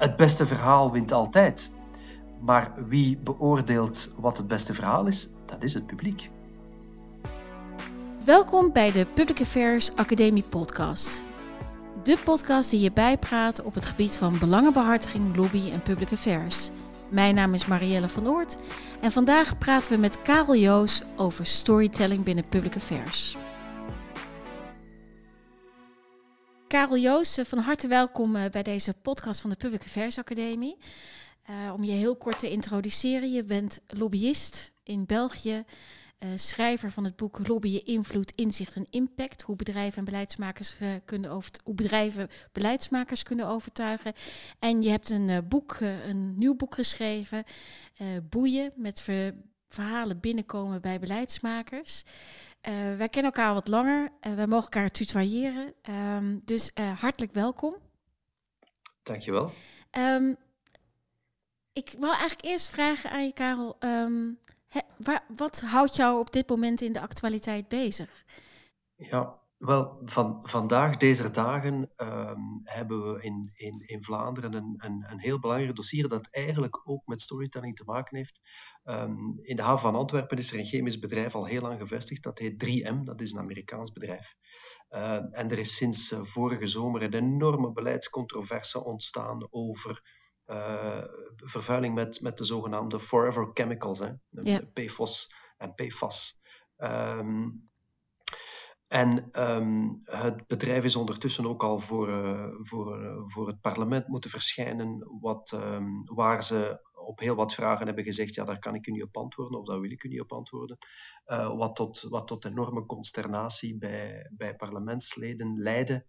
het beste verhaal wint altijd. Maar wie beoordeelt wat het beste verhaal is, dat is het publiek. Welkom bij de Public Affairs Academie podcast. De podcast die je bijpraat op het gebied van belangenbehartiging, lobby en public affairs. Mijn naam is Marielle van Oort en vandaag praten we met Karel Joos over storytelling binnen public affairs. Karel Joos, van harte welkom eh, bij deze podcast van de Public Affairs Academie. Uh, om je heel kort te introduceren, je bent lobbyist in België, uh, schrijver van het boek Lobbyen, Invloed, Inzicht en Impact. Hoe bedrijven en beleidsmakers, kunnen over, hoe bedrijven beleidsmakers kunnen overtuigen. En je hebt een boek, een nieuw boek geschreven, Boeien, met ver verhalen binnenkomen bij beleidsmakers. Uh, wij kennen elkaar wat langer. Uh, wij mogen elkaar tutoyeren. Um, dus uh, hartelijk welkom. Dankjewel. Um, ik wil eigenlijk eerst vragen aan je, Karel. Um, he, waar, wat houdt jou op dit moment in de actualiteit bezig? Ja, wel, van, vandaag, deze dagen, um, hebben we in, in, in Vlaanderen een, een, een heel belangrijk dossier dat eigenlijk ook met storytelling te maken heeft. Um, in de haven van Antwerpen is er een chemisch bedrijf al heel lang gevestigd, dat heet 3M, dat is een Amerikaans bedrijf. Uh, en er is sinds uh, vorige zomer een enorme beleidscontroverse ontstaan over uh, vervuiling met, met de zogenaamde forever chemicals, hè? Ja. PFOS en PFAS. Um, en um, het bedrijf is ondertussen ook al voor, uh, voor, uh, voor het parlement moeten verschijnen, wat, um, waar ze op heel wat vragen hebben gezegd, ja, daar kan ik u niet op antwoorden, of daar wil ik u niet op antwoorden. Uh, wat, tot, wat tot enorme consternatie bij, bij parlementsleden leidde.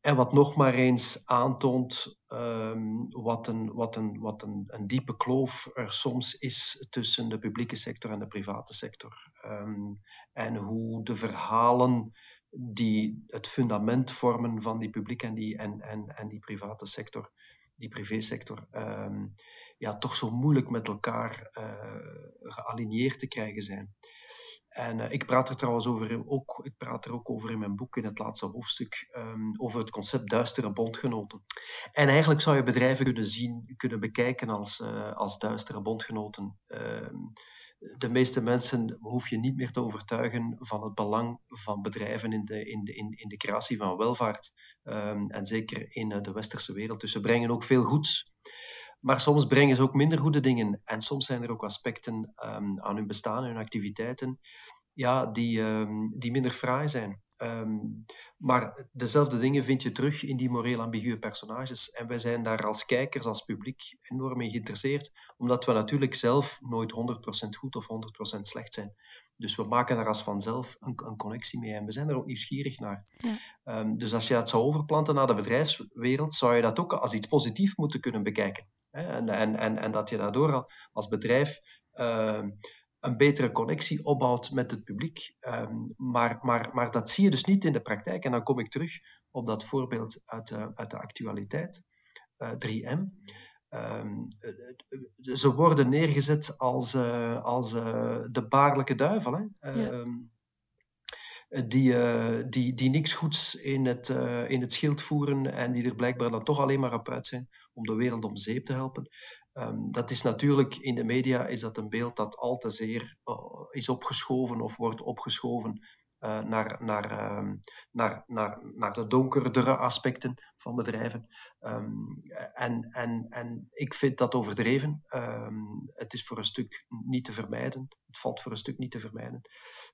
En wat nog maar eens aantoont um, wat, een, wat, een, wat een, een diepe kloof er soms is tussen de publieke sector en de private sector. Um, en hoe de verhalen die het fundament vormen van die publieke en die, en, en, en die private sector, die privésector, um, ja, toch zo moeilijk met elkaar uh, gealigneerd te krijgen zijn. En uh, ik praat er trouwens over, ook, ik praat er ook over in mijn boek, in het laatste hoofdstuk, um, over het concept duistere bondgenoten. En eigenlijk zou je bedrijven kunnen zien, kunnen bekijken als, uh, als duistere bondgenoten. Um, de meeste mensen hoef je niet meer te overtuigen van het belang van bedrijven in de, in de, in, in de creatie van welvaart. Um, en zeker in de westerse wereld. Dus ze brengen ook veel goeds. Maar soms brengen ze ook minder goede dingen. En soms zijn er ook aspecten um, aan hun bestaan, hun activiteiten, ja, die, um, die minder fraai zijn. Um, maar dezelfde dingen vind je terug in die moreel ambiguë personages. En wij zijn daar als kijkers, als publiek, enorm in geïnteresseerd, omdat we natuurlijk zelf nooit 100% goed of 100% slecht zijn. Dus we maken daar als vanzelf een, een, connectie mee en we zijn er ook nieuwsgierig naar. Ja. Um, dus als je dat zou overplanten naar de bedrijfswereld, zou je dat ook als iets positiefs moeten kunnen bekijken. En, en, en, en dat je daardoor als bedrijf uh, een betere connectie opbouwt met het publiek. Um, maar, maar, maar dat zie je dus niet in de praktijk. En dan kom ik terug op dat voorbeeld uit de, uit de actualiteit, uh, 3M. Um, ze worden neergezet als, uh, als uh, de baarlijke duivel. Hè? Ja. Um, die, uh, die, die niks goeds in het, in het schild voeren en die er blijkbaar dan toch alleen maar op uit zijn om de wereld om zeep te helpen. Um, dat is natuurlijk in de media is dat een beeld dat al te zeer is opgeschoven of wordt opgeschoven uh, naar, naar, um, naar, naar, naar de donkerdere aspecten van bedrijven. Um, en, en, en ik vind dat overdreven. het is voor een stuk niet te vermijden. Het valt voor een stuk niet te vermijden.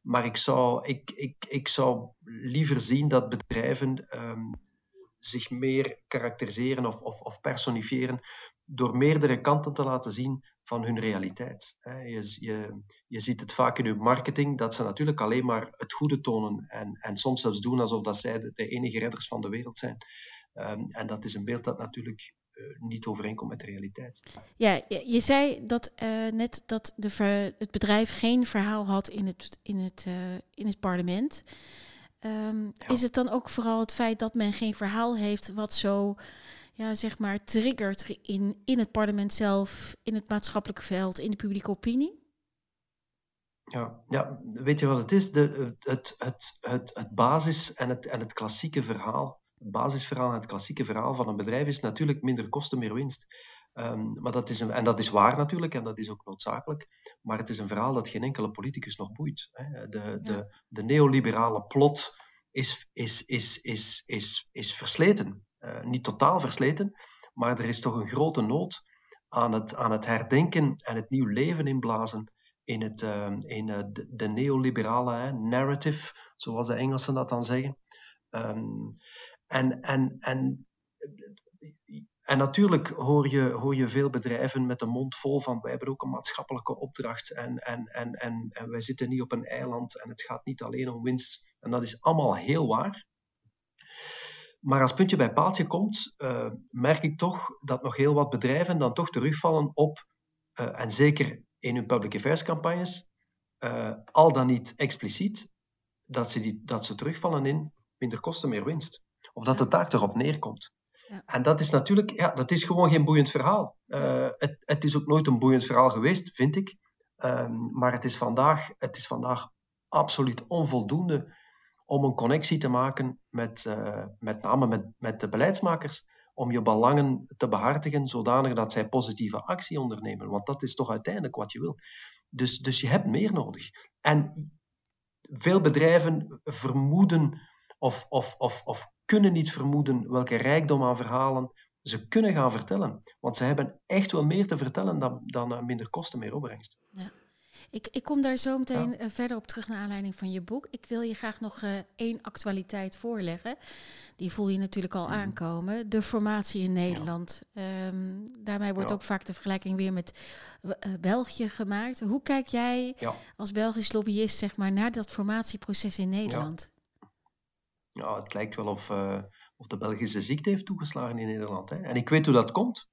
Maar ik zou, ik, ik, ik zou liever zien dat bedrijven zich meer karakteriseren of, of, of door meerdere kanten te laten zien van hun realiteit. Je, je, je ziet het vaak in hun marketing, dat ze natuurlijk alleen maar het goede tonen en, en soms zelfs doen alsof dat zij de, de enige redders van de wereld zijn. Um, en dat is een beeld dat natuurlijk uh, niet overeenkomt met de realiteit. Ja, je zei dat uh, net dat de ver, het bedrijf geen verhaal had in het, in het, uh, in het parlement. Um, ja. Is het dan ook vooral het feit dat men geen verhaal heeft wat zo ja, zeg maar, triggert in, in het parlement zelf, in het maatschappelijke veld, in de publieke opinie? Ja, ja weet je wat het is? De, het, het, het, het basis en het, en het klassieke verhaal basisverhaal, het klassieke verhaal van een bedrijf is natuurlijk minder kosten, meer winst. Um, maar dat is een, en dat is waar natuurlijk, en dat is ook noodzakelijk. Maar het is een verhaal dat geen enkele politicus nog boeit. Hè. De, ja. de, de neoliberale plot is, is, is, is, is, is versleten. Uh, niet totaal versleten, maar er is toch een grote nood aan het, aan het herdenken en het nieuw leven inblazen in, het, uh, in uh, de, de, neoliberale narrative, zoals de Engelsen dat dan zeggen. Um, en, en, en en natuurlijk hoor je, hoor je veel bedrijven met de mond vol van wij hebben ook een maatschappelijke opdracht en, en, en, en, en wij zitten niet op een eiland en het gaat niet alleen om winst. En dat is allemaal heel waar. Maar als puntje bij paaltje komt, uh, merk ik toch dat nog heel wat bedrijven dan toch terugvallen op, uh, en zeker in hun public affairs campagnes, uh, al dan niet expliciet, dat ze, die, dat ze terugvallen in minder kosten, meer winst. Of dat het daar toch op neerkomt. Ja. En dat is natuurlijk, ja, dat is gewoon geen boeiend verhaal. Het, het, is ook nooit een boeiend verhaal geweest, vind ik. Um, maar het is, vandaag, het is vandaag absoluut onvoldoende om een connectie te maken met, uh, met name met, met de beleidsmakers, om je belangen te behartigen, zodanig dat zij positieve actie ondernemen. Want dat is toch uiteindelijk wat je wil. Dus, dus je hebt meer nodig. En veel bedrijven vermoeden of, of, of, of kunnen niet vermoeden welke rijkdom aan verhalen ze kunnen gaan vertellen. Want ze hebben echt wel meer te vertellen dan, dan uh, minder kosten, meer opbrengst. Ja. Ik, ik kom daar zo meteen ja. uh, verder op terug naar aanleiding van je boek. Ik wil je graag nog uh, één actualiteit voorleggen. Die voel je natuurlijk al mm. aankomen. De formatie in Nederland. Ja. Um, daarmee wordt ja. ook vaak de vergelijking weer met België gemaakt. Hoe kijk jij als Belgisch lobbyist zeg maar, naar dat formatieproces in Nederland? ja, het lijkt wel of, uh, of de Belgische ziekte heeft toegeslagen in Nederland. Hè. En ik weet hoe dat komt.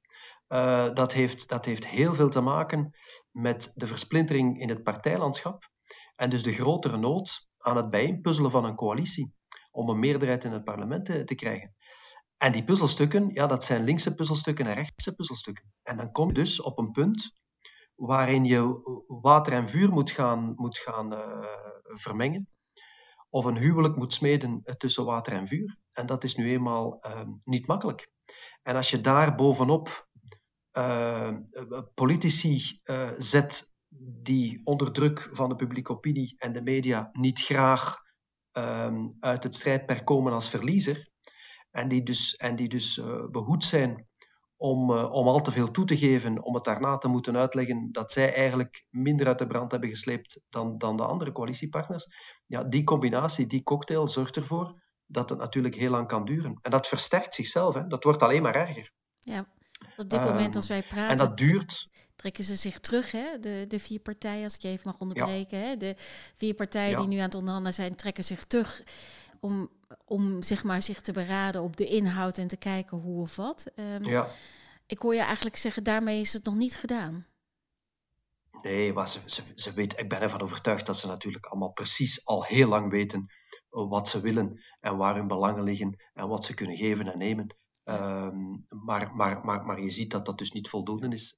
Uh, dat, heeft, dat heeft heel veel te maken met de versplintering in het partijlandschap en dus de grotere nood aan het bijeenpuzzelen van een coalitie om een meerderheid in het parlement te, te krijgen. En die puzzelstukken, ja, dat zijn linkse puzzelstukken en rechtse puzzelstukken. En dan kom je dus op een punt waarin je water en vuur moet gaan, moet gaan uh, vermengen of een huwelijk moet smeden tussen water en vuur. En dat is nu eenmaal uh, niet makkelijk. En als je daar bovenop uh, politici uh, zet die onder druk van de publieke opinie en de media niet graag ehm, uit het strijdperk komen als verliezer, en die dus, en die dus eh, behoed zijn om, om al te veel toe te geven, om het daarna te moeten uitleggen dat zij eigenlijk minder uit de brand hebben gesleept dan, dan de andere coalitiepartners. Ja, die combinatie, die cocktail zorgt ervoor dat het natuurlijk heel lang kan duren. En dat versterkt zichzelf, hè. dat wordt alleen maar erger. Ja, op dit moment als wij praten... En dat duurt... Trekken ze zich terug, hè? De, de vier partijen, als ik je even mag onderbreken. Ja. Hè? De vier partijen ja. die nu aan het onderhandelen zijn, trekken zich terug om, om zeg maar, zich te beraden op de inhoud en te kijken hoe of wat. Um, ja. Ik hoor je eigenlijk zeggen, daarmee is het nog niet gedaan. Nee, maar ze, ze, ze weet, ik ben ervan overtuigd dat ze natuurlijk allemaal precies al heel lang weten wat ze willen en waar hun belangen liggen en wat ze kunnen geven en nemen. Um, maar, maar, maar, maar je ziet dat dat dus niet voldoende is.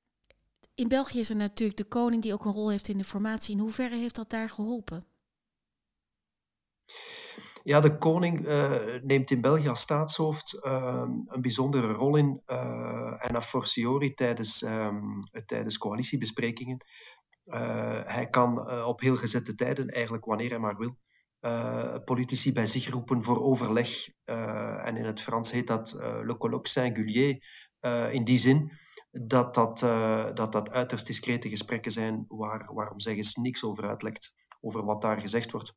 In België is er natuurlijk de koning die ook een rol heeft in de formatie. In hoeverre heeft dat daar geholpen? Ja, de koning uh, neemt in België als staatshoofd uh, een bijzondere rol in. Uh, en a fortiori tijdens, um, tijdens coalitiebesprekingen. hij kan op heel gezette tijden, eigenlijk wanneer hij maar wil, politici bij zich roepen voor overleg. en in het Frans heet dat le colloque singulier. in die zin dat dat, dat dat uiterst discrete gesprekken zijn waar, waarom zeggen niks over uitlekt, over wat daar gezegd wordt.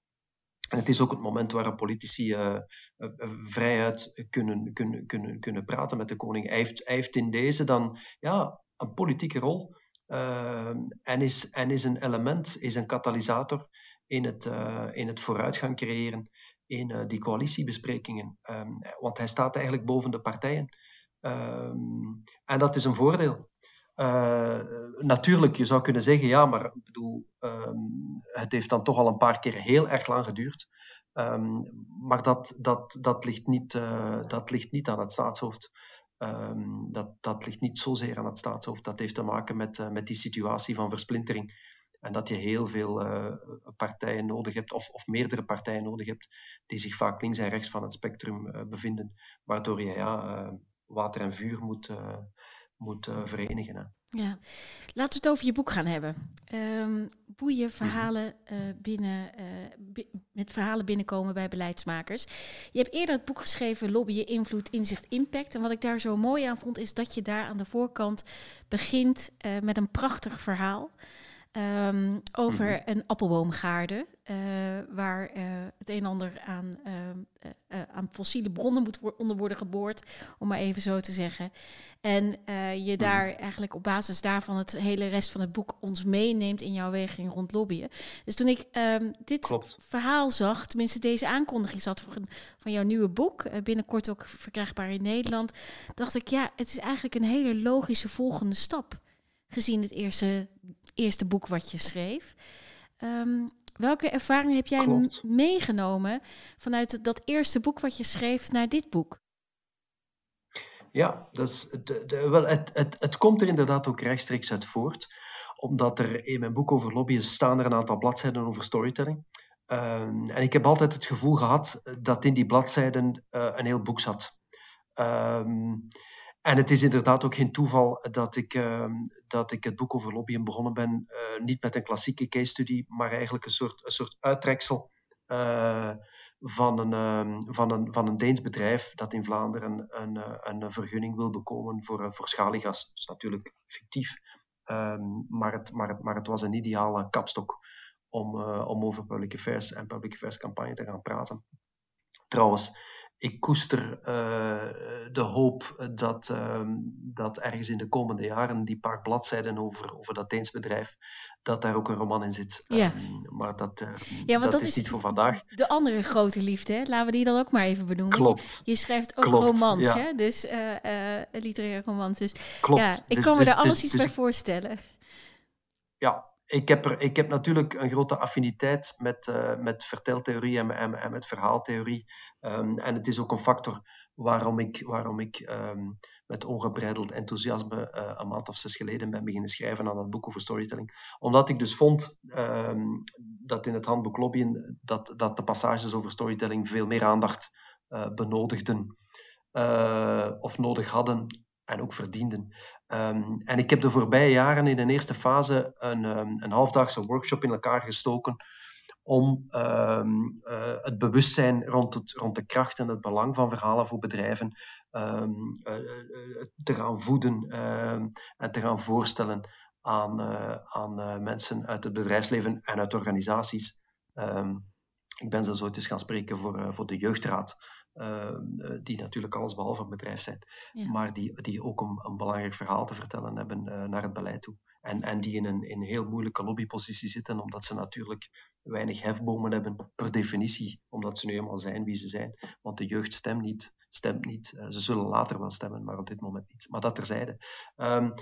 En het is ook het moment waarop politici uh, uh, vrijuit kunnen, kunnen, kunnen, kunnen praten met de koning. Hij heeft, in deze dan ja, een politieke rol en, is, en is een element, is een katalysator in het, in het vooruitgang creëren in die coalitiebesprekingen. Um, want hij staat eigenlijk boven de partijen. Um, en dat is een voordeel. Uh, natuurlijk, je zou kunnen zeggen, ja, maar bedoel, um, het heeft dan toch al een paar keer heel erg lang geduurd. Maar dat, dat, dat, ligt niet, dat ligt niet aan het staatshoofd. Dat, dat ligt niet zozeer aan het staatshoofd. Dat heeft te maken met, met die situatie van versplintering En dat je heel veel uh, partijen nodig hebt, of, of meerdere partijen nodig hebt, die zich vaak links en rechts van het spectrum uh, bevinden, waardoor je ja, water en vuur moet, moet verenigen. Hè. Ja, laten we het over je boek gaan hebben. Um, boeien verhalen uh, binnen, met verhalen binnenkomen bij beleidsmakers. Je hebt eerder het boek geschreven Lobbyen, Invloed, Inzicht, Impact. En wat ik daar zo mooi aan vond, is dat je daar aan de voorkant begint met een prachtig verhaal. Um, over mhm. een appelboomgaarde, uh, waar uh, het een en ander aan, uh, aan fossiele bronnen moet wo onder worden geboord, om maar even zo te zeggen. En je mhm. daar eigenlijk op basis daarvan het hele rest van het boek ons meeneemt in jouw weging rond lobbyen. Dus toen ik um, dit Klopt. verhaal zag, tenminste deze aankondiging zat van, van jouw nieuwe boek, binnenkort ook verkrijgbaar in Nederland, dacht ik, ja, het is eigenlijk een hele logische volgende stap gezien het eerste eerste boek wat je schreef. Um, welke ervaring heb jij Klopt. meegenomen vanuit dat eerste boek wat je schreef naar dit boek? Ja, dat is, de, de, wel, het, het, het komt er inderdaad ook rechtstreeks uit voort, omdat er in mijn boek over lobbyen staan er een aantal bladzijden over storytelling. Um, en ik heb altijd het gevoel gehad dat in die bladzijden uh, een heel boek zat. Um, en het is inderdaad ook geen toeval dat ik, uh, dat ik het boek over lobbyen begonnen ben, uh, niet met een klassieke case study, maar eigenlijk een soort, een soort uittreksel uh, van, een, uh, van, een, van een Deens bedrijf dat in Vlaanderen een, een, een vergunning wil bekomen voor, voor schaliegas. Dat is natuurlijk fictief, ehm, maar, het, maar, het, maar het was een ideale kapstok om, om over public affairs en public affairs campagne te gaan praten. Trouwens, ik koester uh, de hoop dat, uh, dat ergens in de komende jaren die paar bladzijden over, over dat Deens bedrijf, dat daar ook een roman in zit. Ja. Um, maar dat, uh, ja, dat, dat, is niet voor vandaag. De andere grote liefde, hè? laten we die dan ook maar even benoemen. Klopt. Je schrijft ook Klopt, romans, ja. hè? dus literaire romans. Dus Klopt. ja, ik dus, kan me dus, daar alles dus, iets bij voorstellen. Ja, ik heb, er, ik heb natuurlijk een grote affiniteit met, uh, met verteltheorie en, en, en met verhaaltheorie. Um, en het is ook een factor waarom ik, waarom ik um, met ongebreideld enthousiasme uh, een maand of zes geleden ben beginnen schrijven aan het boek over storytelling. Omdat ik dus vond um, dat in het handboek Lobbyen dat, dat de passages over storytelling veel meer aandacht uh, benodigden of nodig hadden en ook verdienden. En ik heb de voorbije jaren in een eerste fase een, um, een halfdaagse workshop in elkaar gestoken om um, uh, het bewustzijn rond, het, rond de kracht en het belang van verhalen voor bedrijven uh, te gaan voeden en te gaan voorstellen aan, aan mensen uit het bedrijfsleven en uit organisaties. ik ben zelfs ooit eens gaan spreken voor, voor de jeugdraad. Ehm, eh, die natuurlijk allesbehalve een bedrijf zijn, maar die, die ook een, een, belangrijk verhaal te vertellen hebben naar het beleid toe. En, die in een, heel moeilijke lobbypositie zitten, omdat ze natuurlijk weinig hefbomen hebben, per definitie, omdat ze nu eenmaal zijn wie ze zijn. Want de jeugd stemt niet. Stemt niet. Uh, ze zullen later wel stemmen, maar op dit moment niet. Maar dat terzijde. Um,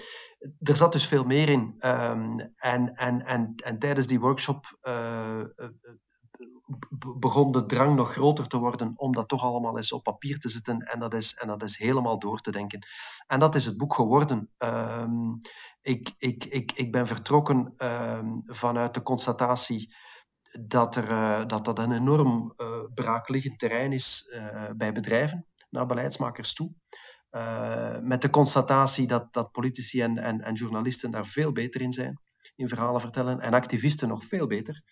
er zat dus veel meer in. Um, en, en, en, en tijdens die workshop begon de drang nog groter te worden om dat toch allemaal eens op papier te zetten en dat is, en dat is helemaal door te denken. En dat is het boek geworden. Um, ik, ik, ik, ik ben vertrokken um, vanuit de constatatie dat, er, uh, dat dat een enorm uh, braakliggend terrein is uh, bij bedrijven, naar beleidsmakers toe. met de constatatie dat, dat politici en, en, en journalisten daar veel beter in zijn, in verhalen vertellen, en activisten nog veel beter.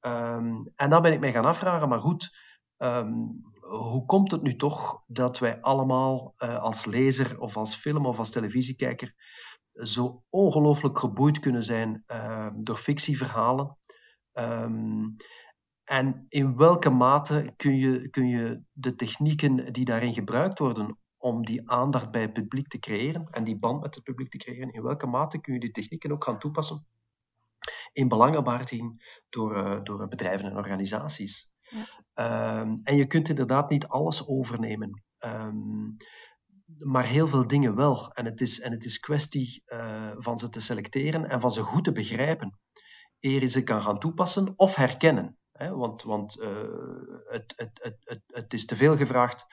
Um, en dan ben ik mij gaan afvragen, maar goed, um, hoe komt het nu toch dat wij allemaal als lezer of als film of als televisiekijker zo ongelooflijk geboeid kunnen zijn uh, door fictieverhalen? Um, en in welke mate kun je, kun je de technieken die daarin gebruikt worden om die aandacht bij het publiek te creëren en die band met het publiek te creëren, in welke mate kun je die technieken ook gaan toepassen in belangenbehartiging door, uh, door bedrijven en organisaties. Ja. Um, en je kunt inderdaad niet alles overnemen. Um, maar heel veel dingen wel. En het is, en het is kwestie uh, van ze te selecteren en van ze goed te begrijpen. Eer je ze kan gaan toepassen of herkennen. Hè? Want, want uh, het, het, het, het, het is te veel gevraagd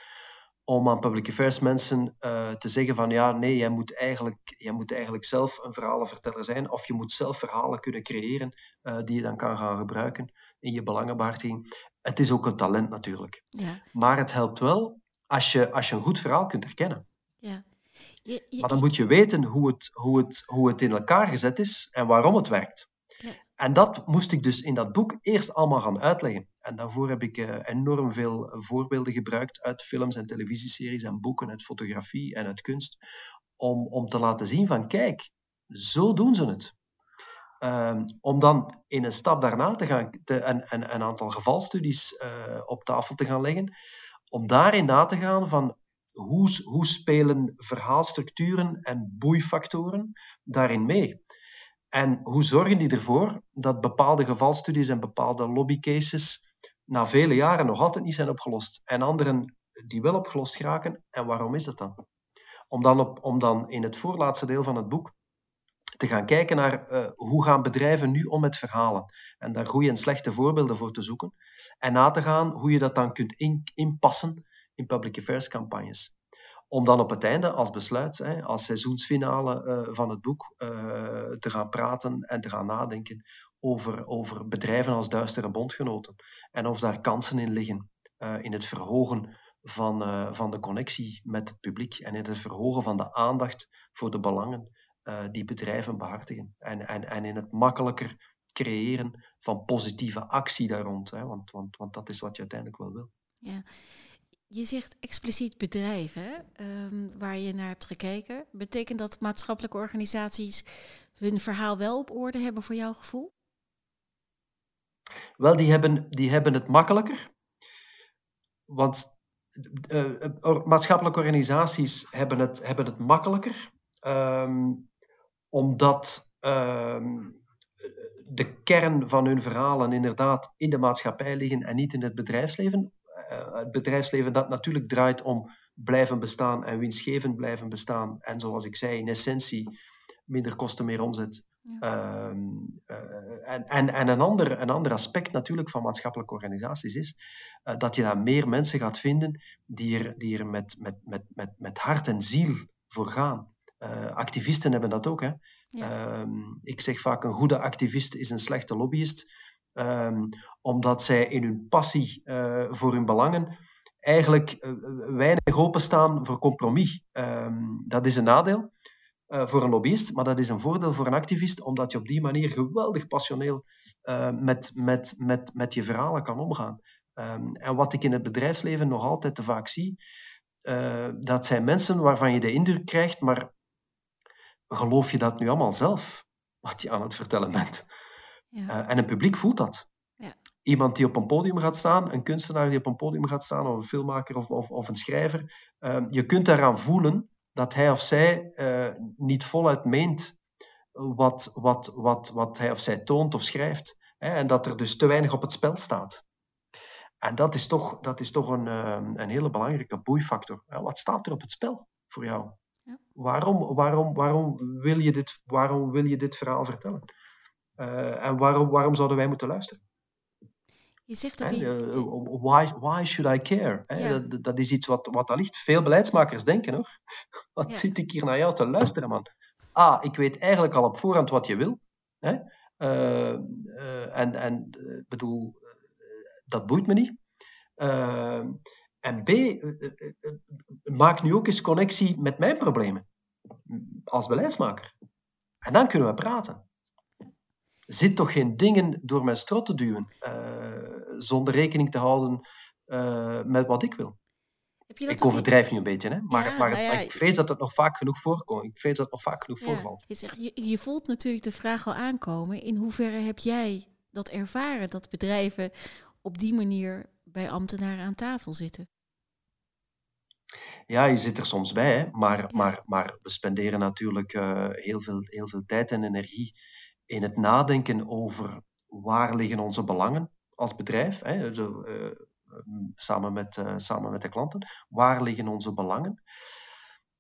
om aan public affairs mensen uh, te zeggen van ja, nee, jij moet, eigenlijk, jij moet eigenlijk zelf een verhalenverteller zijn of je moet zelf verhalen kunnen creëren uh, die je dan kan gaan gebruiken in je belangenbehartiging. Het is ook een talent natuurlijk. Ja. Maar het helpt wel als je, als je een goed verhaal kunt herkennen. Ja. Je, je, maar dan moet je weten hoe het, hoe, het, hoe het in elkaar gezet is en waarom het werkt. Ja. En dat moest ik dus in dat boek eerst allemaal gaan uitleggen. En daarvoor heb ik uh, enorm veel voorbeelden gebruikt uit films en televisieseries en boeken, uit fotografie en uit kunst, om, om te laten zien van kijk, zo doen ze het. Um, om dan in een stap daarna te gaan te, een, een, een aantal gevalstudies uh, op tafel te gaan leggen, om daarin na te gaan van hoe, hoe spelen verhaalstructuren en boeifactoren daarin mee. En hoe zorgen die ervoor dat bepaalde gevalstudies en bepaalde lobbycases na vele jaren nog altijd niet zijn opgelost en anderen die wel opgelost geraken? En waarom is dat dan? Om dan, op, om dan in het voorlaatste deel van het boek te gaan kijken naar uh, hoe gaan bedrijven nu om met verhalen en daar goede en slechte voorbeelden voor te zoeken en na te gaan hoe je dat dan kunt in, inpassen in public affairs campagnes. Om dan op het einde als besluit, hè, als seizoensfinale uh, van het boek, uh, te gaan praten en te gaan nadenken over, over bedrijven als duistere bondgenoten en of daar kansen in liggen in het verhogen van, van de connectie met het publiek en in het verhogen van de aandacht voor de belangen die bedrijven behartigen en, en, en in het makkelijker creëren van positieve actie daar rond, hè, want, want, want dat is wat je uiteindelijk wel wil. Ja, je zegt expliciet bedrijven um, waar je naar hebt gekeken. Betekent dat maatschappelijke organisaties hun verhaal wel op orde hebben voor jouw gevoel? Wel, die hebben, die hebben het makkelijker. Want uh, maatschappelijke organisaties hebben het, hebben het makkelijker. Um, omdat um, de kern van hun verhalen inderdaad in de maatschappij liggen en niet in het bedrijfsleven. Eh, het bedrijfsleven dat natuurlijk draait om blijven bestaan en winstgevend blijven bestaan. En zoals ik zei, in essentie minder kosten, meer omzet. Ehm, eh, en en, en een, ander, een ander aspect natuurlijk van maatschappelijke organisaties is uh, dat je daar meer mensen gaat vinden die er, die er met, met, met, met, met hart en ziel voor gaan. Activisten hebben dat ook. Hè? Ehm, ik zeg vaak, een goede activist is een slechte lobbyist. Um, omdat zij in hun passie uh, voor hun belangen eigenlijk uh, weinig openstaan voor compromis. Um, dat is een nadeel voor een lobbyist, maar dat is een voordeel voor een activist, omdat je op die manier geweldig passioneel met, met, met, met je verhalen kan omgaan. En wat ik in het bedrijfsleven nog altijd te vaak zie, dat zijn mensen waarvan je de indruk krijgt, maar geloof je dat nu allemaal zelf, wat je aan het vertellen bent? Ja. Uh, en een publiek voelt dat. Ja. Iemand die op een podium gaat staan, een kunstenaar die op een podium gaat staan, of een filmmaker of, of, of een schrijver, uh, je kunt daaraan voelen dat hij of zij uh, niet voluit meent wat, wat, wat, wat hij of zij toont of schrijft. Hè, en dat er dus te weinig op het spel staat. En dat is toch, dat is toch een, een hele belangrijke boeifactor. Wat staat er op het spel voor jou? Waarom, waarom, waarom, wil je dit, waarom wil je dit verhaal vertellen? Uh, en waarom, waarom zouden wij moeten luisteren? Je zegt ook... Uh, why, why should I care? Ja. Dat, dat, is iets wat, wat allicht veel beleidsmakers denken, hoor. Wat ja. zit ik hier naar jou te luisteren, man? Ah, ik weet eigenlijk al op voorhand wat je wil. Uh, en, en bedoel, dat boeit me niet. En B, maak nu ook eens connectie met mijn problemen als beleidsmaker. En dan kunnen we praten zit toch geen dingen door mijn strot te duwen, uh, zonder rekening te houden uh, met wat ik wil. ik overdrijf nu een beetje, hè? Maar, ja, maar, nou ja, ik vrees dat het nog vaak genoeg voorkomt. Ik vrees dat het nog vaak genoeg ja, voorvalt. Je, zegt, je, je, voelt natuurlijk de vraag al aankomen. In hoeverre heb jij dat ervaren, dat bedrijven op die manier bij ambtenaren aan tafel zitten? Ja, je zit er soms bij, hè? Maar, maar, maar we spenderen natuurlijk uh, heel, veel, heel veel tijd en energie in het nadenken over waar liggen onze belangen als bedrijf, hè, zo, uh, samen, met, uh, samen met de klanten, waar liggen onze belangen?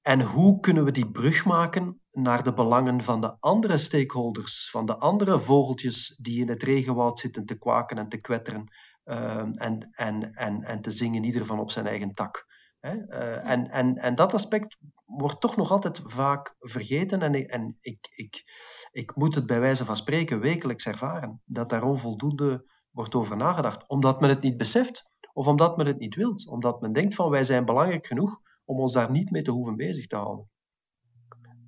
En hoe kunnen we die brug maken naar de belangen van de andere stakeholders, van de andere vogeltjes die in het regenwoud zitten te kwaken en te kwetteren en, en, en, en te zingen, ieder van op zijn eigen tak. Uh, en, en, en dat aspect wordt toch nog altijd vaak vergeten. En, en ik, ik, ik moet het bij wijze van spreken wekelijks ervaren dat daar onvoldoende wordt over nagedacht. Omdat men het niet beseft of omdat men het niet wilt. Omdat men denkt van wij zijn belangrijk genoeg om ons daar niet mee te hoeven bezig te houden.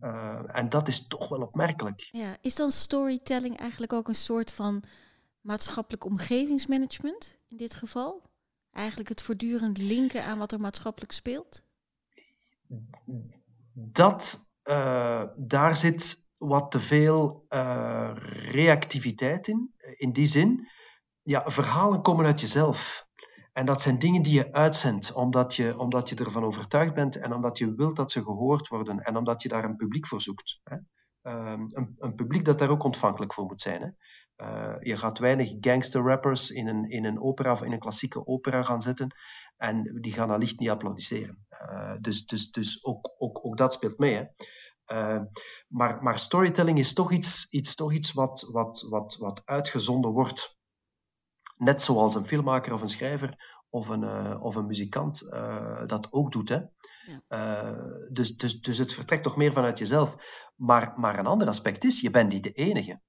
Uh, en dat is toch wel opmerkelijk. Ja, is dan storytelling eigenlijk ook een soort van maatschappelijk omgevingsmanagement in dit geval? Eigenlijk het voortdurend linken aan wat er maatschappelijk speelt? Dat, uh, daar zit wat te veel uh, reactiviteit in. In die zin, ja, verhalen komen uit jezelf. En dat zijn dingen die je uitzendt omdat je, omdat je ervan overtuigd bent en omdat je wilt dat ze gehoord worden en omdat je daar een publiek voor zoekt. Hè. Um, een, een, publiek dat daar ook ontvankelijk voor moet zijn. Hè. Uh, je gaat weinig gangster rappers in een, in een opera of in een klassieke opera gaan zetten en die gaan allicht niet applaudisseren. Uh, dus dus, dus ook, ook, ook dat speelt mee. Hè. Uh, maar, maar storytelling is toch iets, iets, toch iets wat, wat, wat, wat uitgezonden wordt. Net zoals een filmmaker of een schrijver of een, uh, of een muzikant uh, dat ook doet. Hè? Ja. dus, dus, dus het vertrekt toch meer vanuit jezelf. Maar, maar een ander aspect is, je bent niet de enige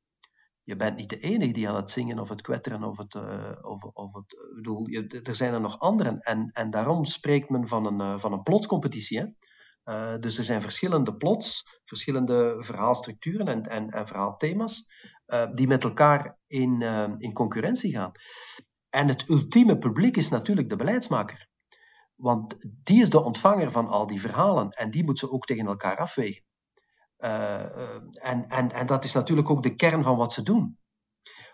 je bent niet de enige die aan het zingen of het kwetteren of het. Uh, of, of het ik bedoel, je, er zijn er nog anderen. En, en daarom spreekt men van een, uh, van een plotcompetitie. Hè? Dus er zijn verschillende plots, verschillende verhaalstructuren en, en, en verhaalthema's die met elkaar in, in concurrentie gaan. En het ultieme publiek is natuurlijk de beleidsmaker. Want die is de ontvanger van al die verhalen en die moet ze ook tegen elkaar afwegen. Uh, en, en, en dat is natuurlijk ook de kern van wat ze doen.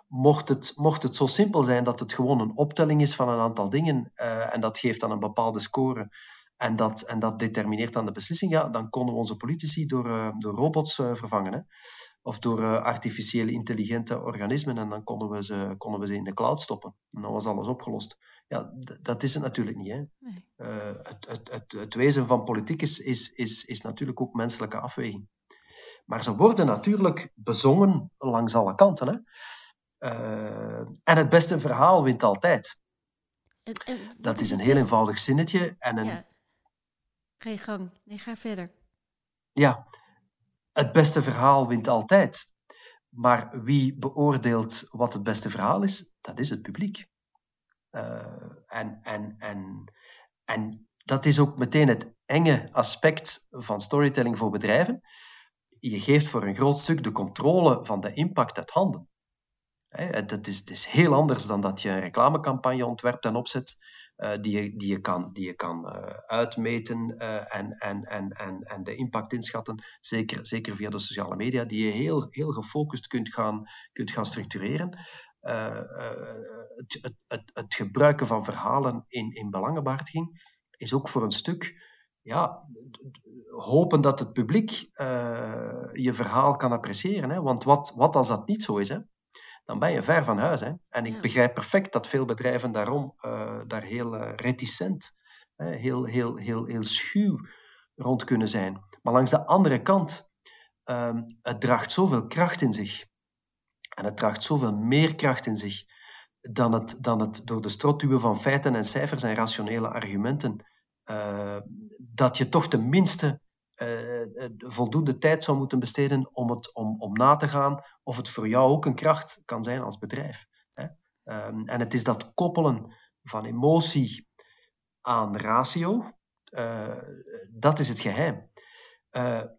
Mocht het, mocht het zo simpel zijn dat het gewoon een optelling is van een aantal dingen uh, en dat geeft dan een bepaalde score en dat, en dat determineert dan de beslissing, ja, dan konden we onze politici door, uh, door robots vervangen. Hè? Of door artificiële intelligente organismen en dan konden we, ze, konden we ze in de cloud stoppen. En dan was alles opgelost. Ja, dat is het natuurlijk niet. Hè? Nee. Het, het, het, het, wezen van politiek is, is, is, is natuurlijk ook menselijke afweging. Maar ze worden natuurlijk bezongen langs alle kanten. Hè? Uh, en het beste verhaal wint altijd. En, en dat is een heel eenvoudig zinnetje. En een... Ja. Ga je gang. Nee, ga verder. Ja, het beste verhaal wint altijd. Maar wie beoordeelt wat het beste verhaal is? Dat is het publiek. Uh, en, en, en, en dat is ook meteen het enge aspect van storytelling voor bedrijven je geeft voor een groot stuk de controle van de impact uit handen. Het is, is heel anders dan dat je een reclamecampagne ontwerpt en opzet, uh, die, je, die je kan, die je kan uh, uitmeten uh, en, en, en, en, en de impact inschatten, zeker, zeker via de sociale media, die je heel, heel gefocust kunt gaan, kunt gaan structureren. Het, het, het, het, gebruiken van verhalen in, in belangenbehartiging is ook voor een stuk ja, hopen dat het publiek uh, je verhaal kan appreciëren. Hè? Want wat, wat als dat niet zo is? Hè? Dan ben je ver van huis. Hè? En ik ja. begrijp perfect dat veel bedrijven daarom uh, daar heel uh, reticent, hè? Heel, heel, heel, heel schuw rond kunnen zijn. Maar langs de andere kant, um, het draagt zoveel kracht in zich. En het draagt zoveel meer kracht in zich dan het, dan het door de strotduwen van feiten en cijfers en rationele argumenten uh, dat je toch tenminste uh, voldoende tijd zou moeten besteden om, het, om, om na te gaan of het voor jou ook een kracht kan zijn als bedrijf. Hè? Um, en het is dat koppelen van emotie aan ratio, dat is het geheim.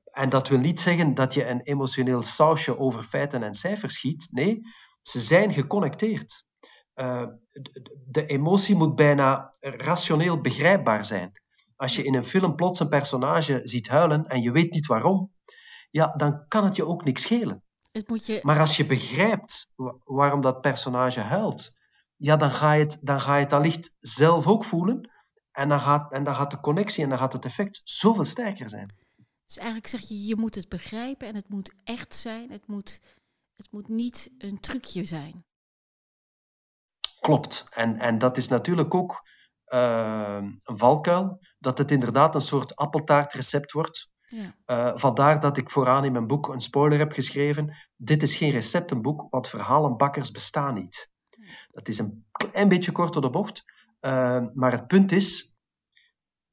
En dat wil niet zeggen dat je een emotioneel sausje over feiten en cijfers schiet. Nee, ze zijn geconnecteerd. Uh, de emotie moet bijna rationeel begrijpbaar zijn. Als je in een film plots een personage ziet huilen en je weet niet waarom, ja, dan kan het je ook niks schelen. Het moet je... Maar als je begrijpt waarom dat personage huilt, ja, dan ga je het, dan ga je het allicht zelf ook voelen. En dan, gaat, en dan gaat de connectie en dan gaat het effect zoveel sterker zijn. Dus eigenlijk zeg je, je moet het begrijpen en het moet echt zijn. Het moet, het moet niet een trucje zijn. Klopt. En, en dat is natuurlijk ook uh, een valkuil, dat het inderdaad een soort appeltaartrecept wordt. Ja. Uh, vandaar dat ik vooraan in mijn boek een spoiler heb geschreven. Dit is geen receptenboek, want verhalenbakkers bestaan niet. Dat is een klein beetje kort door de bocht. Uh, maar het punt is,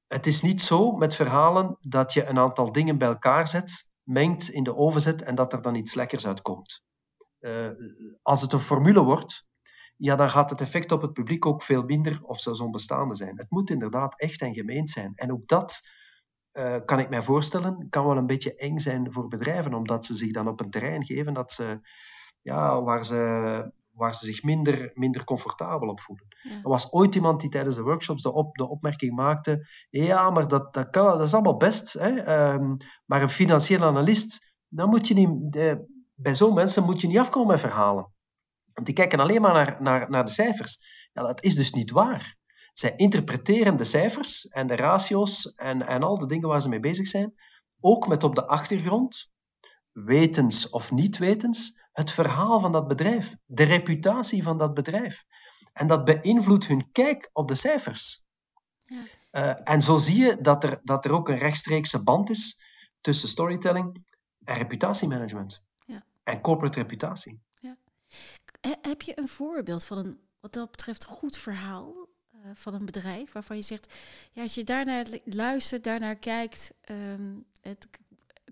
het is niet zo met verhalen dat je een aantal dingen bij elkaar zet, mengt, in de oven zet en dat er dan iets lekkers uitkomt. Uh, als het een formule wordt, ja, dan gaat het effect op het publiek ook veel minder of zelfs onbestaande zijn. Het moet inderdaad echt en gemeend zijn. En ook dat uh, kan ik mij voorstellen, kan wel een beetje eng zijn voor bedrijven, omdat ze zich dan op een terrein geven dat ze, ja, waar, ze, waar ze zich minder, minder comfortabel op voelen. Er was ooit iemand die tijdens de workshops de, op, de opmerking maakte: ja, maar dat, dat, kan, dat is allemaal best, hè, um, maar een financieel analist, dan moet je niet, de, bij zo'n mensen moet je niet afkomen met verhalen. Want die kijken alleen maar naar, naar, naar de cijfers. Ja, dat is dus niet waar. Zij interpreteren de cijfers en de ratio's en, en al de dingen waar ze mee bezig zijn, ook met op de achtergrond, wetens of niet wetens, het verhaal van dat bedrijf, de reputatie van dat bedrijf. En dat beïnvloedt hun kijk op de cijfers. Ja. Uh, en zo zie je dat er, dat er ook een rechtstreekse band is tussen storytelling en reputatiemanagement. Ja. En corporate reputatie. Heb je een voorbeeld van een, wat dat betreft, goed verhaal uh, van een bedrijf waarvan je zegt, ja, als je daarnaar luistert, daarnaar kijkt, um, het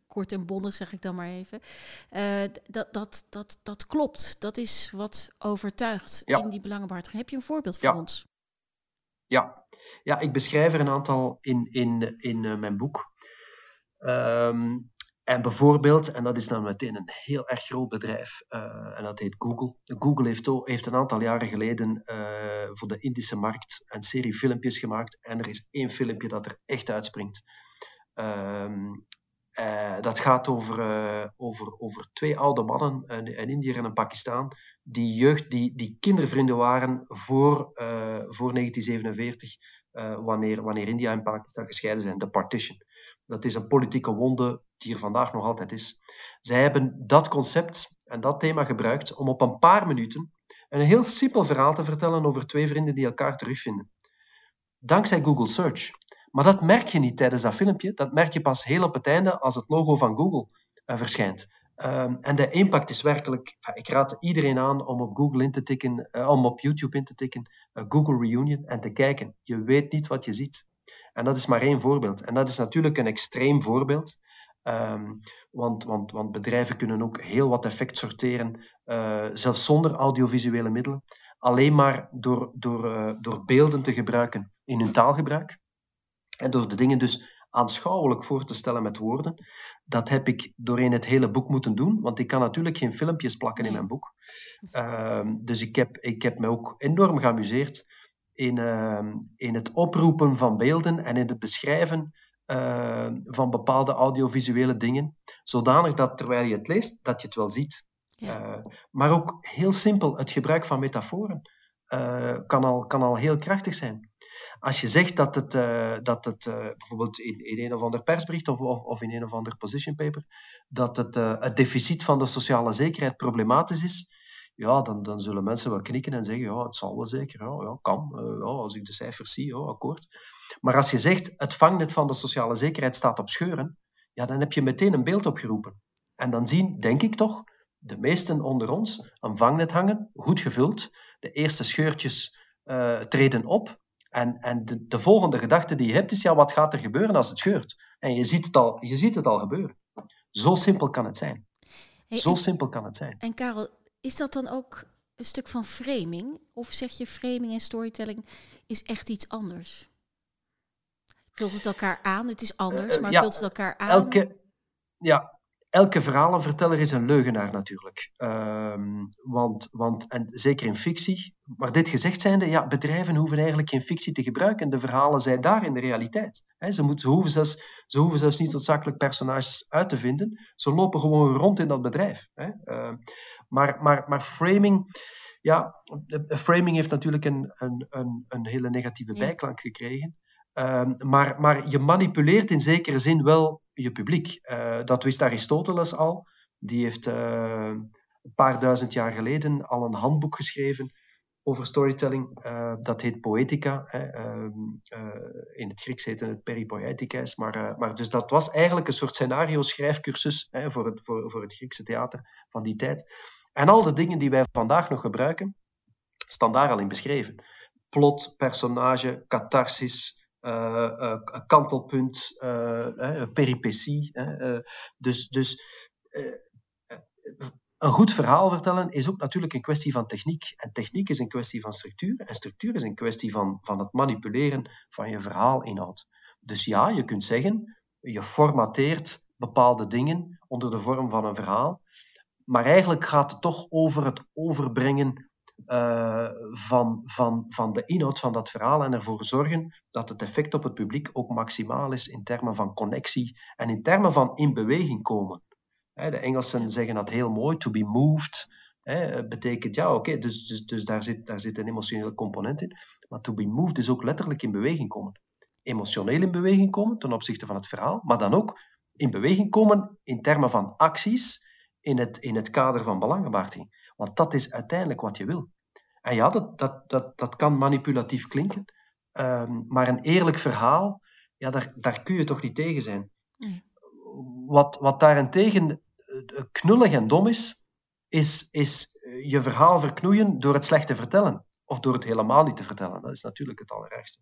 kort en bondig zeg ik dan maar even. Uh, dat, dat, dat, dat klopt. Dat is wat overtuigt ja. in die belangenbehartiging. Heb je een voorbeeld voor ja. ons? Ja. ja, ik beschrijf er een aantal in, in, in uh, mijn boek. Um, en bijvoorbeeld, en dat is dan meteen een heel erg groot bedrijf, uh, en dat heet Google. Google heeft, heeft een aantal jaren geleden uh, voor de Indische markt een serie filmpjes gemaakt. En er is één filmpje dat er echt uitspringt. Um, uh, dat gaat over, over, over twee oude mannen, een, een Indiër en een Pakistan, die, jeugd, die, die kindervrienden waren voor, voor 1947, wanneer, wanneer India en Pakistan gescheiden zijn, de partition. Dat is een politieke wonde die er vandaag nog altijd is. Zij hebben dat concept en dat thema gebruikt om op een paar minuten een heel simpel verhaal te vertellen over twee vrienden die elkaar terugvinden. Dankzij Google Search. Maar dat merk je niet tijdens dat filmpje. Dat merk je pas heel op het einde als het logo van Google uh, verschijnt. Um, en de impact is werkelijk. Ik raad iedereen aan om op Google in te tikken, uh, om op YouTube in te tikken, uh, Google Reunion en te kijken. Je weet niet wat je ziet. En dat is maar één voorbeeld. En dat is natuurlijk een extreem voorbeeld. Um, want, want, want bedrijven kunnen ook heel wat effect sorteren, uh, zelfs zonder audiovisuele middelen. Alleen maar door, door, uh, door beelden te gebruiken in hun taalgebruik. En door de dingen dus aanschouwelijk voor te stellen met woorden. Dat heb ik doorheen het hele boek moeten doen, want ik kan natuurlijk geen filmpjes plakken in mijn boek. Uh, dus ik heb, ik heb me ook enorm geamuseerd in, uh, in het oproepen van beelden en in het beschrijven uh, van bepaalde audiovisuele dingen, zodanig dat terwijl je het leest, dat je het wel ziet. Ja. Uh, maar ook heel simpel, het gebruik van metaforen uh, kan, al, kan al heel krachtig zijn. Als je zegt dat het, dat het bijvoorbeeld in, in een of ander persbericht of, of, of in een of ander position paper, dat het, het deficit van de sociale zekerheid problematisch is, ja, dan, dan zullen mensen wel knikken en zeggen, ja, het zal wel zeker, ja, ja kan, uh, ja, als ik de cijfers zie, ja, akkoord. Maar als je zegt, het vangnet van de sociale zekerheid staat op scheuren, ja, dan heb je meteen een beeld opgeroepen. En dan zien, denk ik toch, de meesten onder ons een vangnet hangen, goed gevuld. De eerste scheurtjes uh, treden op. En, en de, de, volgende gedachte die je hebt is, ja, wat gaat er gebeuren als het scheurt? En je ziet het al, je ziet het al gebeuren. Zo simpel kan het zijn. Hey, Zo simpel kan het zijn. En Karel, is dat dan ook een stuk van framing? Of zeg je framing en storytelling is echt iets anders? Vult het elkaar aan? Het is anders, maar uh, ja, vult het elkaar aan? Elke, ja, elke verhalenverteller is een leugenaar natuurlijk. Um, want, want, en zeker in fictie. Maar dit gezegd zijnde, ja, bedrijven hoeven eigenlijk geen fictie te gebruiken. De verhalen zijn daar in de realiteit. He, ze, moeten, ze, hoeven zelfs, ze hoeven zelfs niet noodzakelijk personages uit te vinden. Ze lopen gewoon rond in dat bedrijf. He. Uh, maar, maar, maar framing, ja, framing heeft natuurlijk een, een, een, een hele negatieve bijklank gekregen. Uh, maar, maar je manipuleert in zekere zin wel je publiek. Uh, dat wist Aristoteles al. Die heeft uh, een paar duizend jaar geleden al een handboek geschreven over storytelling. Uh, dat heet Poetica. Hè. in het Grieks heette het Peripoietikais. Maar, maar dus dat was eigenlijk een soort scenario-schrijfcursus hè, voor, het, voor, voor het Griekse theater van die tijd. En al de dingen die wij vandaag nog gebruiken, staan daar al in beschreven. Plot, personage, catharsis, kantelpunt, peripetie. dus dus een goed verhaal vertellen is ook natuurlijk een kwestie van techniek. En techniek is een kwestie van structuur. En structuur is een kwestie van, van het manipuleren van je verhaalinhoud. Dus ja, je kunt zeggen, je formateert bepaalde dingen onder de vorm van een verhaal. Maar eigenlijk gaat het toch over het overbrengen uh, van, van, van de inhoud van dat verhaal en ervoor zorgen dat het effect op het publiek ook maximaal is in termen van connectie en in termen van in beweging komen. De Engelsen zeggen dat heel mooi, to be moved. Hè, betekent ja, oké, dus, dus, dus daar, zit, daar zit een emotionele component in. Maar to be moved is ook letterlijk in beweging komen. Emotioneel in beweging komen ten opzichte van het verhaal, maar dan ook in beweging komen in termen van acties in het, in het kader van belangenbehartiging. Want dat is uiteindelijk wat je wil. En ja, dat, dat, dat, dat kan manipulatief klinken, um, maar een eerlijk verhaal, ja, daar, daar kun je toch niet tegen zijn. Nee. Wat, wat daarentegen eh, knullig en dom is, is, is eh, je verhaal verknoeien door het slecht te vertellen. Of door het helemaal niet te vertellen. Dat is natuurlijk het allerergste.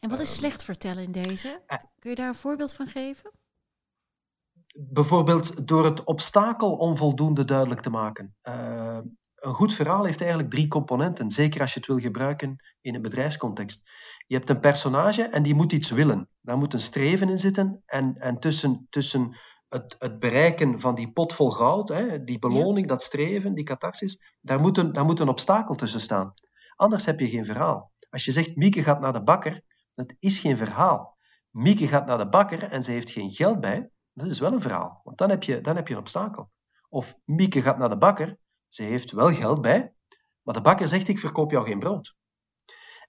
En wat is ehm, slecht vertellen in deze? Eh, Kun je daar een voorbeeld van geven? Bijvoorbeeld door het obstakel onvoldoende duidelijk te maken. een goed verhaal heeft eigenlijk drie componenten, zeker als je het wil gebruiken in een bedrijfscontext. Je hebt een personage en die moet iets willen. Daar moet een streven in zitten. En, en tussen, tussen het, het bereiken van die pot vol goud, hè, die beloning, dat streven, die catharsis, daar moet, een, daar moet een obstakel tussen staan. Anders heb je geen verhaal. Als je zegt, Mieke gaat naar de bakker, dat is geen verhaal. Mieke gaat naar de bakker en ze heeft geen geld bij, dat is wel een verhaal. Want dan heb je, dan heb je een obstakel. Of Mieke gaat naar de bakker, ze heeft wel geld bij, maar de bakker zegt, ik verkoop jou geen brood.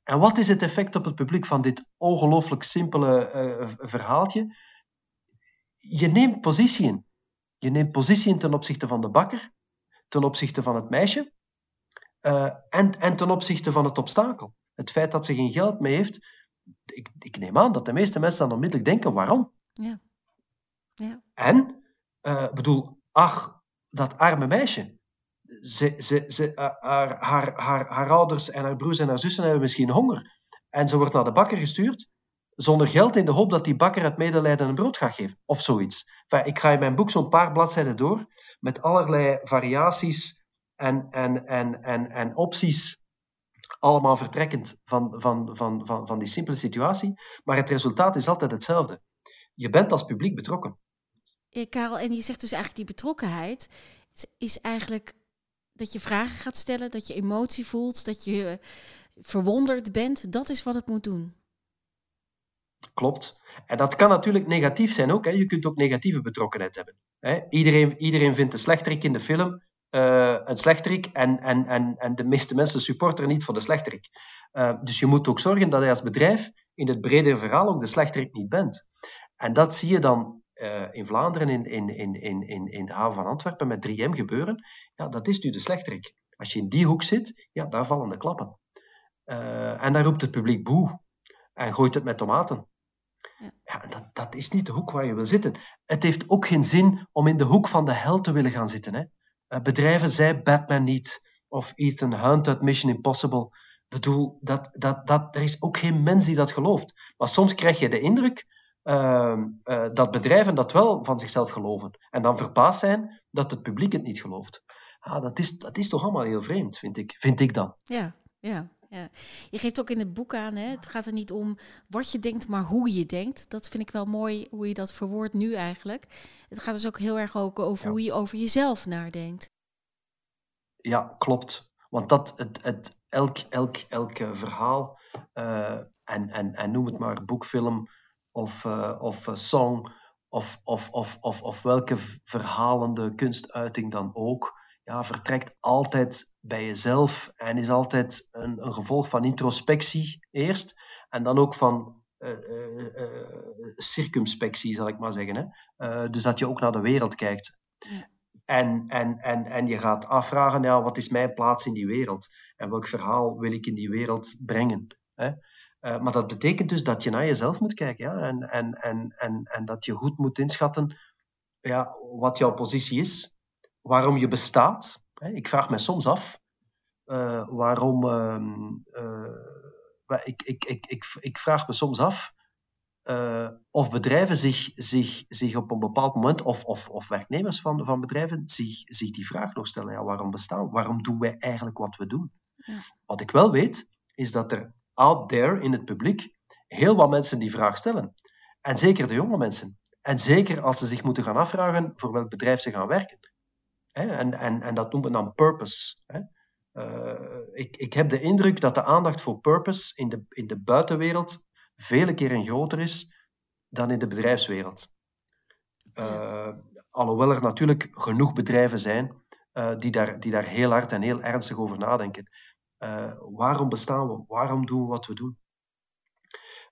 En wat is het effect op het publiek van dit ongelooflijk simpele uh, verhaaltje? je neemt positie in. Je neemt positie in ten opzichte van de bakker, ten opzichte van het meisje uh, en, en ten opzichte van het obstakel. Het feit dat ze geen geld mee heeft, ik, ik neem aan dat de meeste mensen dan onmiddellijk denken, waarom? Ja. En, uh, bedoel, ach, dat arme meisje. Ze, ze, ze, uh, haar, haar, haar, haar ouders en haar broers en haar zussen hebben misschien honger. En ze wordt naar de bakker gestuurd zonder geld in de hoop dat die bakker het medelijden een brood gaat geven, of zoiets. Ik ga in mijn boek zo'n paar bladzijden door met allerlei variaties en, en, en, en, en opties, allemaal vertrekkend van, van, van, van, van die simpele situatie. Maar het resultaat is altijd hetzelfde. Je bent als publiek betrokken. Ja, Karel, en je zegt dus eigenlijk die betrokkenheid is eigenlijk dat je vragen gaat stellen, dat je emotie voelt, dat je verwonderd bent. Dat is wat het moet doen. Klopt. En dat kan natuurlijk negatief zijn ook. Hè. Je kunt ook negatieve betrokkenheid hebben. Hè. Iedereen, iedereen vindt de slechterik in de film uh, een slechterik en, en, en, en de meeste mensen supporteren niet voor de slechterik. Uh, dus je moet ook zorgen dat je als bedrijf in het bredere verhaal ook de slechterik niet bent. En dat zie je dan uh, in Vlaanderen, in, in, in, in, in de haven van Antwerpen, met 3M gebeuren. Ja, dat is nu de slechterik. Als je in die hoek zit, ja, daar vallen de klappen. en dan roept het publiek boe en gooit het met tomaten. Ja. ja, dat, dat is niet de hoek waar je wil zitten. Het heeft ook geen zin om in de hoek van de hel te willen gaan zitten. Hè. Uh, bedrijven zei Batman niet, of Ethan Hunt uit Mission Impossible. Ik bedoel, dat, dat, dat, er is ook geen mens die dat gelooft. Maar soms krijg je de indruk uh, uh, dat bedrijven dat wel van zichzelf geloven. En dan verbaasd zijn dat het publiek het niet gelooft. Ah, dat, is, dat is toch allemaal heel vreemd, vind ik, vind ik dan. Ja, ja ja. Je geeft ook in het boek aan, hè, het gaat er niet om wat je denkt, maar hoe je denkt. Dat vind ik wel mooi hoe je dat verwoordt nu eigenlijk. Het gaat dus ook heel erg ook over hoe je over jezelf nadenkt. Ja, klopt. Want dat, het, het, elk, elk, elk verhaal, uh, en, en, en noem het maar boekfilm of, uh, of uh, song, of, of, of, of, of welke verhalende kunstuiting dan ook, ja, vertrekt altijd bij jezelf en is altijd een, een gevolg van introspectie eerst en dan ook van uh, uh, circumspectie, zal ik maar zeggen. Hè? dus dat je ook naar de wereld kijkt. En, en, en, en je gaat afvragen, ja, wat is mijn plaats in die wereld? En welk verhaal wil ik in die wereld brengen? Hè? Maar dat betekent dus dat je naar jezelf moet kijken ja? en, en, en, en, en dat je goed moet inschatten ja, wat jouw positie is, waarom je bestaat. Ik vraag me soms af uh, waarom. Uh, ik, ik, ik, ik, ik vraag me soms af uh, of bedrijven zich, zich, zich op een bepaald moment, of, of, of werknemers van, van bedrijven, zich, zich die vraag nog stellen. Ja, waarom bestaan Waarom doen wij eigenlijk wat we doen? Ja. Wat ik wel weet, is dat er out there in het publiek heel wat mensen die vraag stellen. En zeker de jonge mensen. En zeker als ze zich moeten gaan afvragen voor welk bedrijf ze gaan werken. En, en, en dat noemen we dan purpose. Uh, ik, ik heb de indruk dat de aandacht voor purpose in de, in de buitenwereld vele keren groter is dan in de bedrijfswereld. Uh, alhoewel er natuurlijk genoeg bedrijven zijn uh, die, daar, die daar heel hard en heel ernstig over nadenken. Uh, waarom bestaan we? Waarom doen we wat we doen?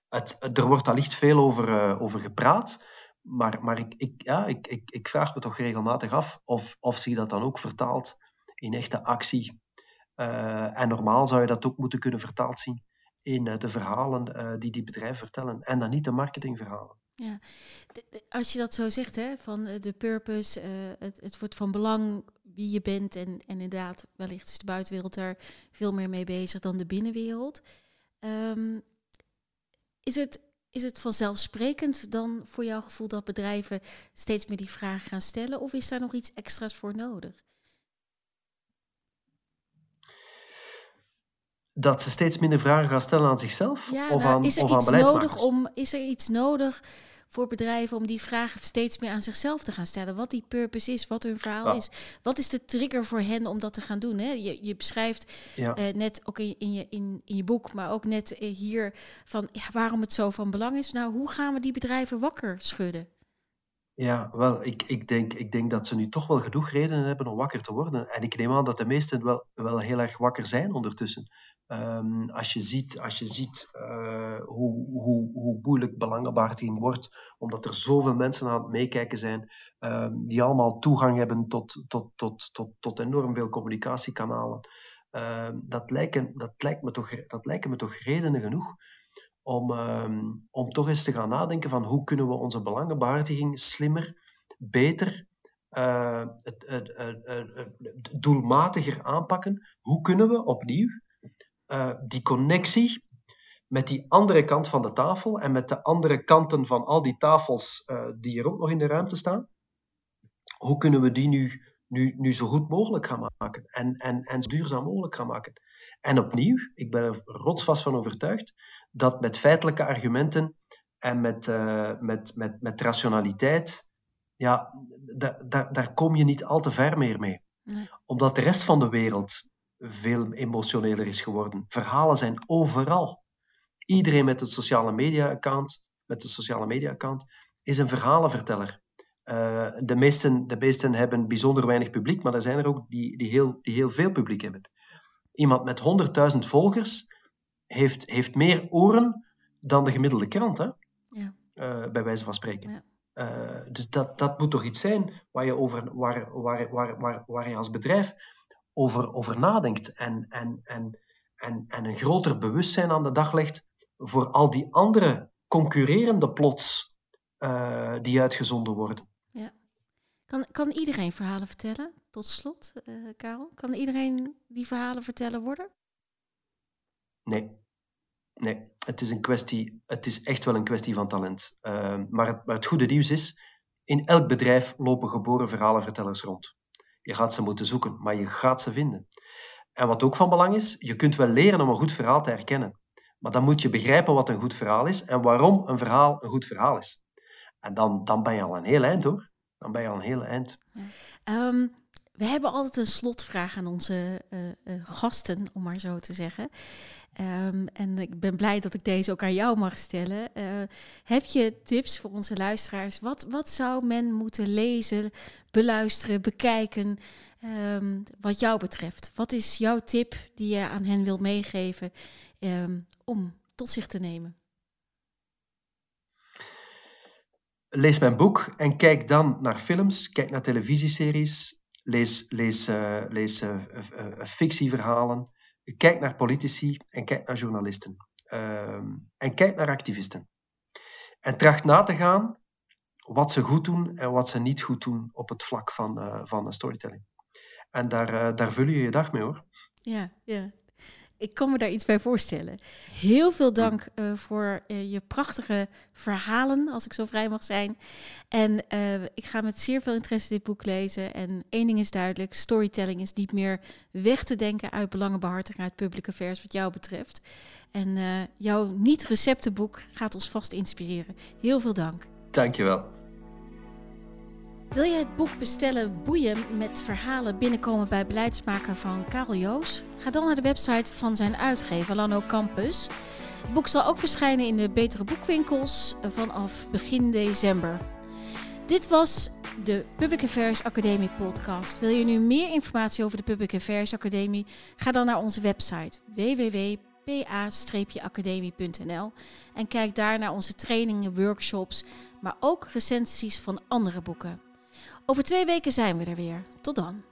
Het, er wordt allicht veel over, over gepraat, maar, maar ik, ik, ja, ik, ik, ik vraag me toch regelmatig af of, of zich dat dan ook vertaalt in echte actie. en normaal zou je dat ook moeten kunnen vertaald zien in eh, de verhalen eh, die die bedrijven vertellen en dan niet de marketingverhalen. Ja, als je dat zo zegt, hè, van eh, de purpose, het, het wordt van belang wie je bent en, en inderdaad, wellicht is de buitenwereld daar veel meer mee bezig dan de binnenwereld. Um, is, het, is het vanzelfsprekend dan voor jouw gevoel dat bedrijven steeds meer die vragen gaan stellen of is daar nog iets extra's voor nodig? dat ze steeds minder vragen gaan stellen aan zichzelf ja, of, nou, aan, is er of aan iets nodig om Is er iets nodig voor bedrijven om die vragen steeds meer aan zichzelf te gaan stellen? Wat die purpose is, wat hun verhaal is. Wat is de trigger voor hen om dat te gaan doen? Hè? Je, je beschrijft ja. uh, net ook in, in, je, in, in je boek, maar ook net uh, hier van ja, waarom het zo van belang is. Nou, hoe gaan we die bedrijven wakker schudden? Ja, wel, ik, ik, denk, ik denk dat ze nu toch wel genoeg redenen hebben om wakker te worden. En ik neem aan dat de meesten wel, wel heel erg wakker zijn ondertussen. Um, als je ziet, als je ziet uh, hoe, hoe, hoe moeilijk belangenbehartiging wordt, omdat er zoveel mensen aan het meekijken zijn, um, die allemaal toegang hebben tot, tot, tot, tot, tot enorm veel communicatiekanalen. Uh, dat, lijken, dat, lijkt me toch, dat lijken me toch redenen genoeg om, um, om toch eens te gaan nadenken van hoe kunnen we onze belangenbehartiging slimmer, beter, uh, het, het, het, doelmatiger aanpakken. Hoe kunnen we opnieuw uh, die connectie met die andere kant van de tafel en met de andere kanten van al die tafels uh, die er ook nog in de ruimte staan, hoe kunnen we die nu, nu, nu zo goed mogelijk gaan maken en, en, en zo duurzaam mogelijk gaan maken? En opnieuw, ik ben er rotsvast van overtuigd dat met feitelijke argumenten en met, uh, met, met, met rationaliteit, ja, daar, daar, daar kom je niet al te ver meer mee. Nee. Omdat de rest van de wereld veel emotioneler is geworden. Verhalen zijn overal. Iedereen met een sociale media-account, met een sociale media-account, is een verhalenverteller. Uh, de, meesten, de meesten hebben bijzonder weinig publiek, maar er zijn er ook die, die, heel, die heel veel publiek hebben. Iemand met 100.000 volgers heeft, heeft meer oren dan de gemiddelde krant, hè? Ja. Uh, bij wijze van spreken. Ja. Uh, dus dat, dat moet toch iets zijn waar je, over, waar, waar, waar, waar, waar je als bedrijf over, over nadenkt en, en, en, en, en een groter bewustzijn aan de dag legt voor al die andere concurrerende plots uh, die uitgezonden worden. Ja. Kan, kan iedereen verhalen vertellen, tot slot, uh, Karel? Kan iedereen die verhalen vertellen worden? Nee. Nee, het is, een kwestie, het is echt wel een kwestie van talent. Uh, maar, het, maar het goede nieuws is, in elk bedrijf lopen geboren verhalenvertellers rond. Je gaat ze moeten zoeken, maar je gaat ze vinden. En wat ook van belang is, je kunt wel leren om een goed verhaal te herkennen. Maar dan moet je begrijpen wat een goed verhaal is en waarom een verhaal een goed verhaal is. En dan, dan ben je al een heel eind hoor. Dan ben je al een heel eind. Um, we hebben altijd een slotvraag aan onze uh, uh, gasten, om maar zo te zeggen. Um, en ik ben blij dat ik deze ook aan jou mag stellen. Uh, heb je tips voor onze luisteraars? Wat, wat zou men moeten lezen, beluisteren, bekijken, um, wat jou betreft? Wat is jouw tip die je aan hen wilt meegeven um, om tot zich te nemen? Lees mijn boek en kijk dan naar films, kijk naar televisieseries, lees, lees, uh, lees uh, fictieverhalen. Kijk naar politici en kijk naar journalisten. Uh, en kijk naar activisten. En tracht na te gaan wat ze goed doen en wat ze niet goed doen op het vlak van, van storytelling. En daar, daar vul je je dag mee hoor. Ja, ja. Ik kan me daar iets bij voorstellen. Heel veel dank uh, voor uh, je prachtige verhalen, als ik zo vrij mag zijn. En uh, ik ga met zeer veel interesse dit boek lezen. En één ding is duidelijk: storytelling is niet meer weg te denken uit belangenbehartiging, uit public affairs, wat jou betreft. En jouw niet-receptenboek gaat ons vast inspireren. Heel veel dank. Dankjewel. Wil je het boek bestellen Boeien met verhalen binnenkomen bij beleidsmaker van Karel Joos? Ga dan naar de website van zijn uitgever Lano Campus. Het boek zal ook verschijnen in de betere boekwinkels vanaf begin december. Dit was de Public Affairs Academie podcast. Wil je nu meer informatie over de Public Affairs Academie? Ga dan naar onze website www.pa-academie.nl en kijk daar naar onze trainingen, workshops, maar ook recensies van andere boeken. Over twee weken zijn we er weer. Tot dan.